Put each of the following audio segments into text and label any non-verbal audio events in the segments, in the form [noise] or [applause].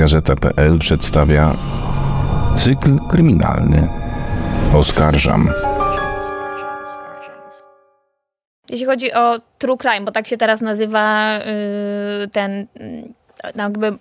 Gazeta.pl przedstawia cykl kryminalny Oskarżam. Jeśli chodzi o true crime, bo tak się teraz nazywa yy, ten no jakby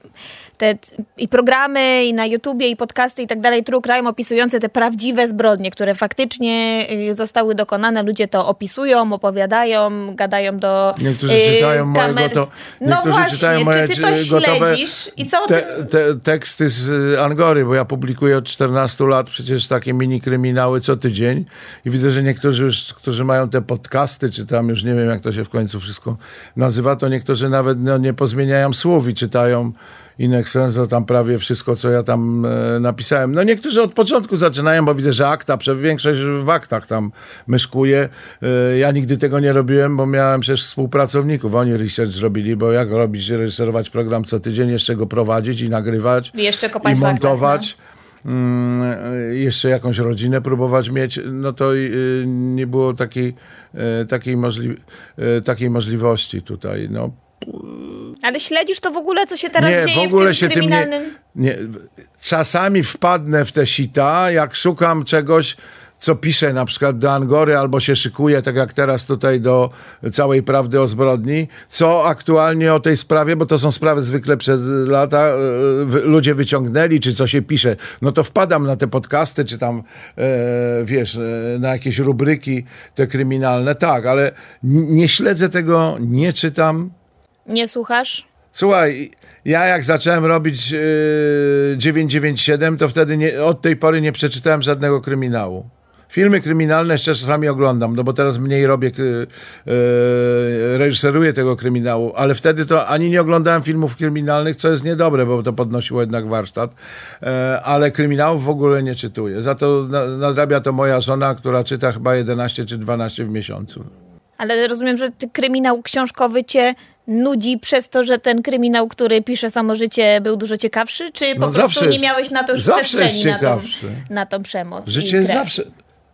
te i programy i na YouTubie i podcasty i tak dalej true crime opisujące te prawdziwe zbrodnie, które faktycznie y, zostały dokonane. Ludzie to opisują, opowiadają, gadają do Niektórzy y, czytają kamer. mojego to, No niektórzy właśnie, moje czy ty to śledzisz i co te, te, teksty z y, Angory, bo ja publikuję od 14 lat przecież takie mini kryminały co tydzień i widzę, że niektórzy już, którzy mają te podcasty, czy tam już nie wiem jak to się w końcu wszystko nazywa, to niektórzy nawet no, nie pozmieniają słów i czytają in extenso tam prawie wszystko, co ja tam e, napisałem. No niektórzy od początku zaczynają, bo widzę, że akta, większość w aktach tam myszkuje. E, ja nigdy tego nie robiłem, bo miałem przecież współpracowników. Oni research robili, bo jak robić, reżyserować program co tydzień, jeszcze go prowadzić i nagrywać. I jeszcze kopać I w aktach, montować. Mm, jeszcze jakąś rodzinę próbować mieć, no to y, nie było takiej, y, takiej, możli y, takiej możliwości tutaj. No, Ale śledzisz to w ogóle, co się teraz nie, dzieje w ogóle tym się tym kryminalnym... nie, nie. Czasami wpadnę w te sita, jak szukam czegoś, co piszę na przykład do Angory, albo się szykuję, tak jak teraz tutaj do całej prawdy o zbrodni, co aktualnie o tej sprawie, bo to są sprawy zwykle przed lata, e, ludzie wyciągnęli, czy co się pisze, no to wpadam na te podcasty, czy tam, e, wiesz, e, na jakieś rubryki te kryminalne, tak, ale nie śledzę tego, nie czytam, Nie słuchasz? Słuchaj, ja jak zacząłem robić yy, 997, to wtedy nie, od tej pory nie przeczytałem żadnego kryminału. Filmy kryminalne jeszcze czasami oglądam, no bo teraz mniej robię, yy, yy, reżyseruję tego kryminału, ale wtedy to ani nie oglądałem filmów kryminalnych, co jest niedobre, bo to podnosiło jednak warsztat, e, ale kryminałów w ogóle nie czytuję. Za to na, nadrabia to moja żona, która czyta chyba 11 czy 12 w miesiącu. Ale rozumiem, że ty kryminał książkowy cię nudzi przez to, że ten kryminał, który pisze samo życie, był dużo ciekawszy? Czy po No prostu nie jest- miałeś na to już zawsze przestrzeni na tą, ciekawszy. na tą przemoc? Życie jest zawsze.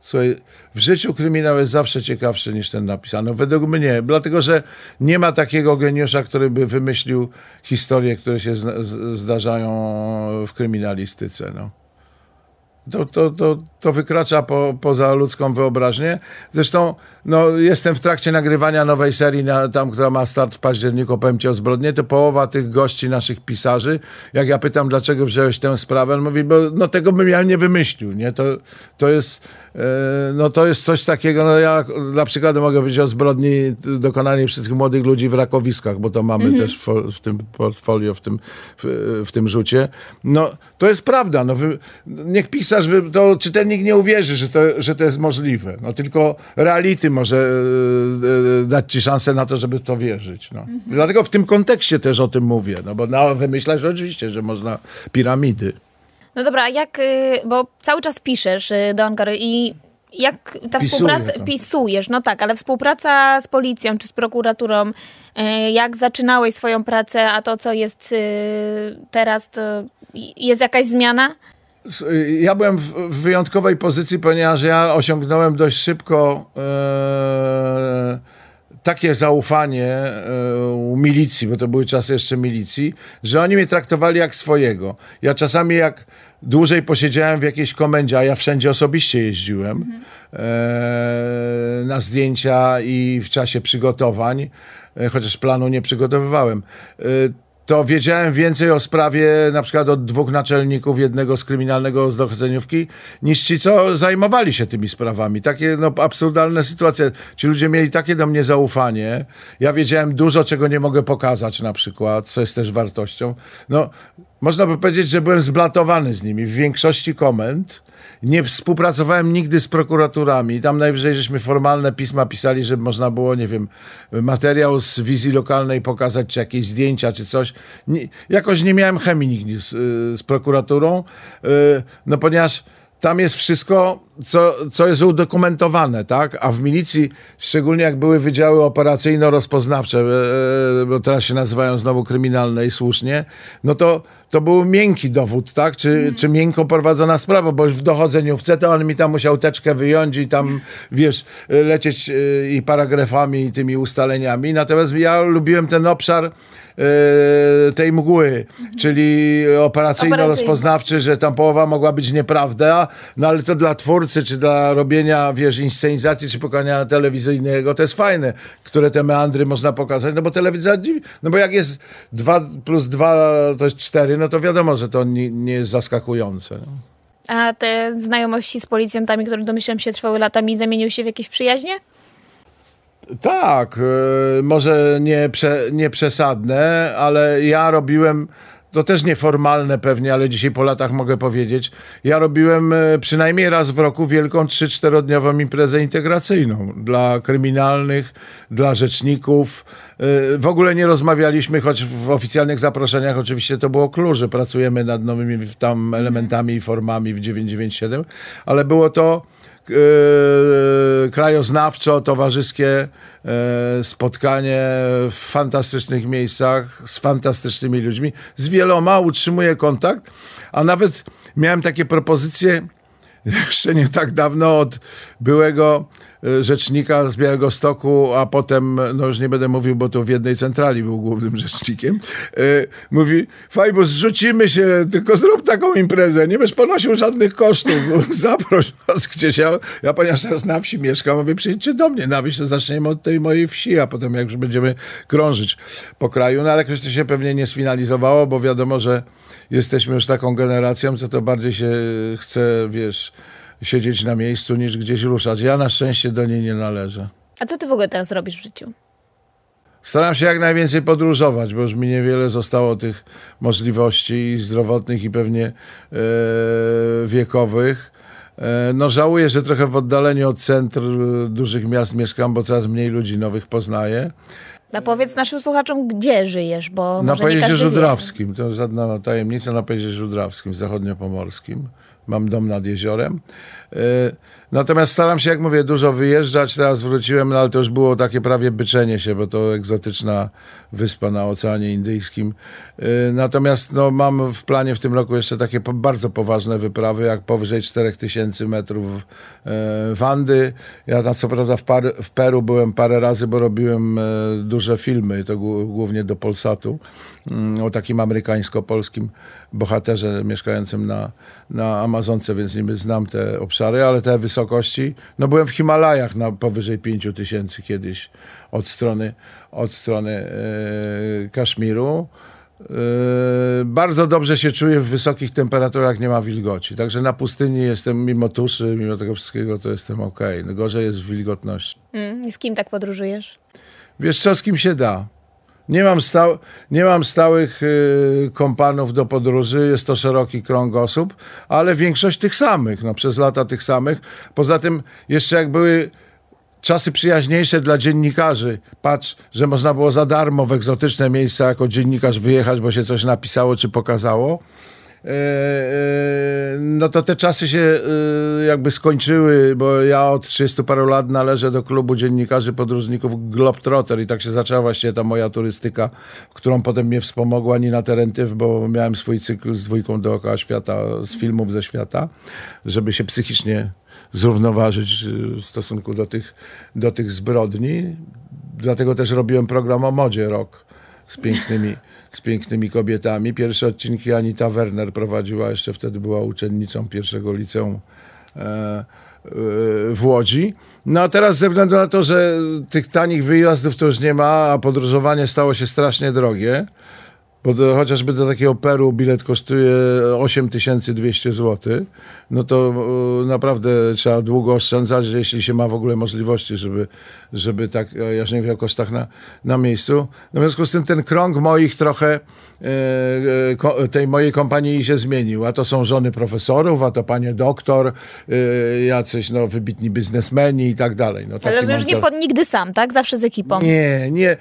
Słuchaj, w życiu kryminał jest zawsze ciekawszy niż ten napisany. Według mnie, dlatego że nie ma takiego geniusza, który by wymyślił historie, które się zdarzają w kryminalistyce. No. To, to, to, to wykracza po, poza ludzką wyobraźnię. Zresztą no, jestem w trakcie nagrywania nowej serii, na, tam, która ma start w październiku, opowiem ci o zbrodnie, to połowa tych gości, naszych pisarzy, jak ja pytam, dlaczego wziąłeś tę sprawę, on mówi, bo no, tego bym ja nie wymyślił. Nie? To, to, jest, no, to jest coś takiego, no, ja dla przykładu mogę powiedzieć o zbrodni dokonanej przez tych młodych ludzi w Rakowiskach, bo to mamy też w, w tym portfolio, w tym, w, w tym rzucie. No, to jest prawda. No, wy, niech pisarz, wy, to czytelnik nie uwierzy, że to, że to jest możliwe. No, tylko reality może e, e, dać ci szansę na to, żeby w to wierzyć. No. Dlatego w tym kontekście też o tym mówię. No, bo no, wymyślać oczywiście, że można piramidy. No dobra, jak, y, bo cały czas piszesz y, do Angary i jak ta Pisuję współpraca, tam. pisujesz, no tak, ale współpraca z policją czy z prokuraturą, y, jak zaczynałeś swoją pracę, a to co jest teraz, to jest jakaś zmiana? Ja byłem w wyjątkowej pozycji, ponieważ ja osiągnąłem dość szybko e, takie zaufanie e, u milicji, bo to były czasy jeszcze milicji, że oni mnie traktowali jak swojego. Ja czasami jak dłużej posiedziałem w jakiejś komendzie, a ja wszędzie osobiście jeździłem e, na zdjęcia i w czasie przygotowań, e, chociaż planu nie przygotowywałem. To wiedziałem więcej o sprawie na przykład od dwóch naczelników jednego z kryminalnego z dochodzeniówki, niż ci, co zajmowali się tymi sprawami. Takie no, absurdalne sytuacje. Ci ludzie mieli takie do mnie zaufanie. Ja wiedziałem dużo, czego nie mogę pokazać na przykład, co jest też wartością. No, można by powiedzieć, że byłem zblatowany z nimi w większości komend. Nie współpracowałem nigdy z prokuraturami. Tam najwyżej żeśmy formalne pisma pisali, żeby można było, nie wiem, materiał z wizji lokalnej pokazać, czy jakieś zdjęcia, czy coś. Nie, jakoś nie miałem chemii nigdy z, y, z prokuraturą, y, no ponieważ tam jest wszystko, co, co jest udokumentowane, tak? A w milicji, szczególnie jak były wydziały operacyjno-rozpoznawcze, e, e, bo teraz się nazywają znowu kryminalne i słusznie, no to, to był miękki dowód, tak? Czy, czy miękko prowadzona sprawa, bo w dochodzeniówce to on mi tam musiał teczkę wyjąć i tam, wiesz, lecieć e, i paragrafami i tymi ustaleniami. Natomiast ja lubiłem ten obszar tej mgły, czyli operacyjno-rozpoznawczy, że tam połowa mogła być nieprawda, no ale to dla twórcy, czy dla robienia, wiesz, inscenizacji, czy pokazania telewizyjnego, to jest fajne, które te meandry można pokazać, no bo telewizja, no bo jak jest 2 plus 2 to jest 4, no to wiadomo, że to nie, nie jest zaskakujące. No. A te znajomości z policjantami, które domyślam się trwały latami, zamieniły się w jakieś przyjaźnie? Tak, y, może nie, prze, nie przesadne, ale ja robiłem to też nieformalne pewnie, ale dzisiaj po latach mogę powiedzieć. Ja robiłem y, przynajmniej raz w roku wielką 3-4-dniową imprezę integracyjną dla kryminalnych, dla rzeczników. Y, w ogóle nie rozmawialiśmy, choć w oficjalnych zaproszeniach oczywiście to było klucz, że pracujemy nad nowymi tam elementami i formami w 997, ale było to E, krajoznawczo-towarzyskie e, spotkanie w fantastycznych miejscach z fantastycznymi ludźmi. Z wieloma utrzymuję kontakt, a nawet miałem takie propozycje [laughs] jeszcze nie tak dawno od byłego e, rzecznika z Białego Stoku, a potem, no już nie będę mówił, bo to w jednej centrali był głównym [laughs] rzecznikiem, e, mówi, Fajbus, zrzucimy się, tylko zrób taką imprezę, nie będziesz ponosił żadnych kosztów, [laughs] zaproś nas gdzieś. Ja, ja ponieważ teraz na wsi mieszkam, mówię, przyjdźcie do mnie na wieś, to zaczniemy od tej mojej wsi, a potem jak już będziemy krążyć po kraju, no ale jakoś to się pewnie nie sfinalizowało, bo wiadomo, że jesteśmy już taką generacją, co to bardziej się chce, wiesz, siedzieć na miejscu niż gdzieś ruszać. Ja na szczęście do niej nie należę. A co ty w ogóle teraz robisz w życiu? Staram się jak najwięcej podróżować, bo już mi niewiele zostało tych możliwości zdrowotnych i pewnie e, wiekowych. E, no żałuję, że trochę w oddaleniu od centr dużych miast mieszkam, bo coraz mniej ludzi nowych poznaję. No powiedz naszym słuchaczom, gdzie żyjesz, bo Na Pojeździe Żudrawskim, to żadna tajemnica, na Pojeździe Żudrawskim, zachodniopomorskim. Mam dom nad jeziorem. Natomiast staram się, jak mówię, dużo wyjeżdżać. Teraz wróciłem, no ale to już było takie prawie byczenie się, bo to egzotyczna wyspa na Oceanie Indyjskim. Yy, natomiast no, mam w planie w tym roku jeszcze takie bardzo poważne wyprawy, jak powyżej 4000 metrów yy, Wandy. Ja tam co prawda w, par, w Peru byłem parę razy, bo robiłem yy, duże filmy, to głównie do Polsatu, o takim amerykańsko-polskim bohaterze mieszkającym na, na Amazonce, więc niby znam te obszary, ale te wysokości. No byłem w Himalajach na powyżej 5 tysięcy kiedyś od strony, od strony e, Kaszmiru. E, bardzo dobrze się czuję w wysokich temperaturach, nie ma wilgoci. Także na pustyni jestem, mimo tuszy, mimo tego wszystkiego, to jestem ok. No gorzej jest w wilgotności. Mm, z kim tak podróżujesz? Wiesz co, z kim się da. Nie mam, stał, nie mam stałych y, kompanów do podróży, jest to szeroki krąg osób, ale większość tych samych, no przez lata tych samych. Poza tym jeszcze jak były czasy przyjaźniejsze dla dziennikarzy, patrz, że można było za darmo w egzotyczne miejsca jako dziennikarz wyjechać, bo się coś napisało czy pokazało no to te czasy się e, jakby skończyły, bo ja od 30 paru lat należę do klubu dziennikarzy podróżników Globetrotter i tak się zaczęła właśnie ta moja turystyka, którą potem mnie wspomogła Nina Terentyw, bo miałem swój cykl z dwójką dookoła świata, z filmów ze świata, żeby się psychicznie zrównoważyć w stosunku do tych, do tych zbrodni. Dlatego też robiłem program o modzie rok z pięknymi z pięknymi kobietami. Pierwsze odcinki Anita Werner prowadziła, jeszcze wtedy była uczennicą pierwszego liceum e, e, w Łodzi. No a teraz ze względu na to, że tych tanich wyjazdów to już nie ma, a podróżowanie stało się strasznie drogie, bo do, chociażby do takiego Peru bilet kosztuje 8200 zł, no to e, naprawdę trzeba długo oszczędzać, jeśli się ma w ogóle możliwości, żeby, żeby tak, ja już nie wiem o kosztach na, na miejscu. No w związku z tym ten krąg moich trochę e, e, tej mojej kompanii się zmienił, a to są żony profesorów, a to panie doktor, jacyś no, wybitni biznesmeni i tak dalej. No, Ale już nie pod, nigdy sam, tak? Zawsze z ekipą. Nie, nie.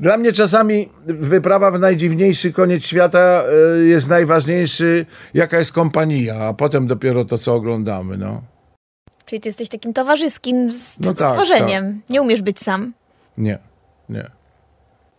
Dla mnie czasami wyprawa w najdziwniejszy koniec świata e, jest najważniejszy, jaka jest kompania, a potem dopiero to, co oglądamy. No. Czyli ty jesteś takim towarzyskim no tak, stworzeniem. Tak. Nie umiesz być sam. Nie, nie.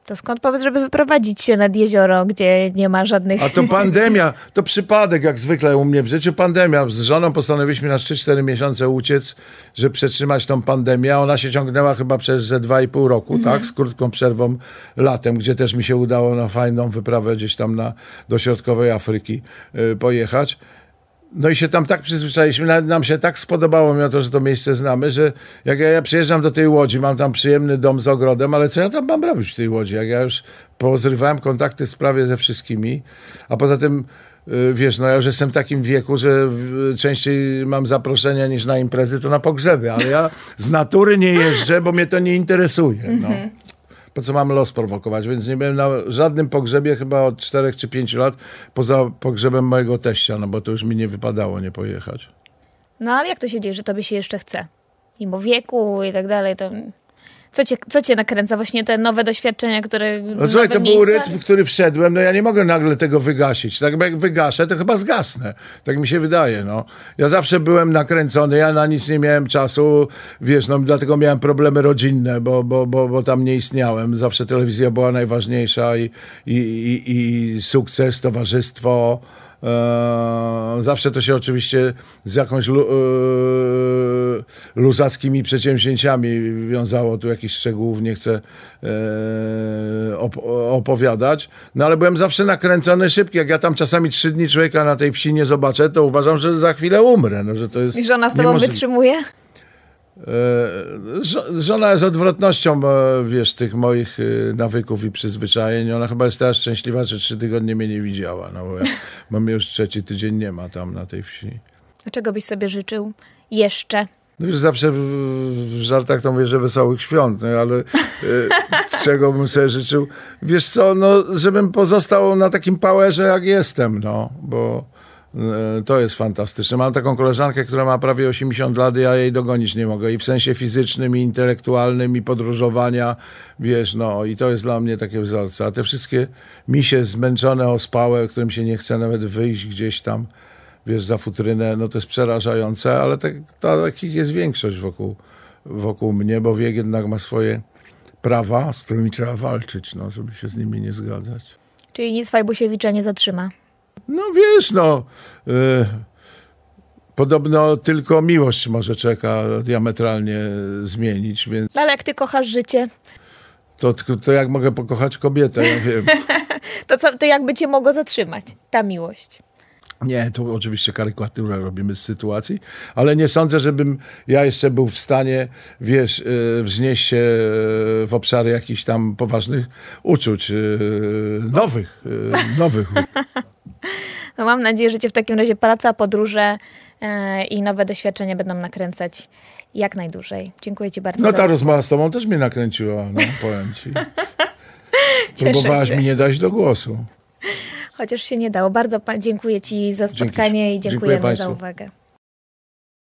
To skąd pomysł, żeby wyprowadzić się nad jezioro, gdzie nie ma żadnych... A to [laughs] pandemia, to przypadek jak zwykle u mnie w życiu. Pandemia. Z żoną postanowiliśmy na 3-4 miesiące uciec, żeby przetrzymać tą pandemię. Ona się ciągnęła chyba przez ze 2,5 roku, tak? Z krótką przerwą latem, gdzie też mi się udało na fajną wyprawę gdzieś tam na, do środkowej Afryki y, pojechać. No i się tam tak przyzwyczailiśmy, nam się tak spodobało, mimo to, że to miejsce znamy, że jak ja, ja przyjeżdżam do tej Łodzi, mam tam przyjemny dom z ogrodem, ale co ja tam mam robić w tej Łodzi? Jak ja już pozrywałem kontakty w sprawie ze wszystkimi, a poza tym y, wiesz, no ja już jestem w takim wieku, że częściej mam zaproszenia niż na imprezy, to na pogrzeby, ale ja z natury nie jeżdżę, bo mnie to nie interesuje. No. Po co mam los prowokować? Więc nie byłem na żadnym pogrzebie chyba od 4 czy 5 lat, poza pogrzebem mojego teścia, no bo to już mi nie wypadało nie pojechać. No ale jak to się dzieje, że tobie się jeszcze chce? Mimo wieku i tak dalej, to... Co cię, co cię nakręca? Właśnie te nowe doświadczenia, które... No słuchaj, to był rytm, w który wszedłem, no ja nie mogę nagle tego wygasić. Tak jak wygaszę, to chyba zgasnę. Tak mi się wydaje, no. Ja zawsze byłem nakręcony, ja na nic nie miałem czasu, wiesz, no dlatego miałem problemy rodzinne, bo, bo, bo, bo tam nie istniałem. Zawsze telewizja była najważniejsza i, i, i, i sukces, towarzystwo. Eee, zawsze to się oczywiście z jakąś lu, luzackimi przedsięwzięciami wiązało. Tu jakichś szczegółów nie chcę op- opowiadać. No ale byłem zawsze nakręcony szybki. Jak ja tam czasami trzy dni człowieka na tej wsi nie zobaczę, to uważam, że za chwilę umrę. No, że to jest I żona z tobą niemożliwe. wytrzymuje? E, żo- Żona jest odwrotnością, e, wiesz, tych moich e, nawyków i przyzwyczajeń. Ona chyba jest teraz szczęśliwa, że trzy tygodnie mnie nie widziała. No bo ja mam już trzeci tydzień nie ma tam na tej wsi. A czego byś sobie życzył jeszcze? No wiesz, zawsze w, żartach to mówię, że wesołych świąt, no, ale e, [laughs] czego bym sobie życzył? Wiesz co, no, żebym pozostał na takim powerze, jak jestem, no, bo e, to jest fantastyczne. Mam taką koleżankę, która ma prawie 80 lat, ja jej dogonić nie mogę. I w sensie fizycznym, i intelektualnym, i podróżowania, wiesz, no, i to jest dla mnie takie wzorce. A te wszystkie misie zmęczone, ospałe, którym się nie chce nawet wyjść gdzieś tam, wiesz, za futrynę, no to jest przerażające, ale tak, takich jest większość wokół, wokół mnie, bo wiek jednak ma swoje prawa, z którymi trzeba walczyć, no, żeby się z nimi nie zgadzać. Czyli nic Fajbusiewicza nie zatrzyma. No wiesz, no, y, podobno tylko miłość może czeka diametralnie zmienić, więc ale jak ty kochasz życie, to, to jak mogę pokochać kobietę, ja wiem. [laughs] to, co, to jakby cię mogło zatrzymać? Ta miłość. Nie, to oczywiście karykaturę robimy z sytuacji, ale nie sądzę, żebym ja jeszcze był w stanie, wiesz, yy, wznieść się yy, w obszary jakichś tam poważnych uczuć, yy, nowych, nowych. [laughs] No mam nadzieję, że cię w takim razie praca, podróże e, i nowe doświadczenia będą nakręcać jak najdłużej. Dziękuję ci bardzo No ta rozmowa z tobą też mnie nakręciła, no powiem ci. [laughs] Próbowałaś mi nie dać do głosu. Chociaż się nie dało. Bardzo dziękuję ci za spotkanie i Dziękuję dziękujemy za państwu. uwagę.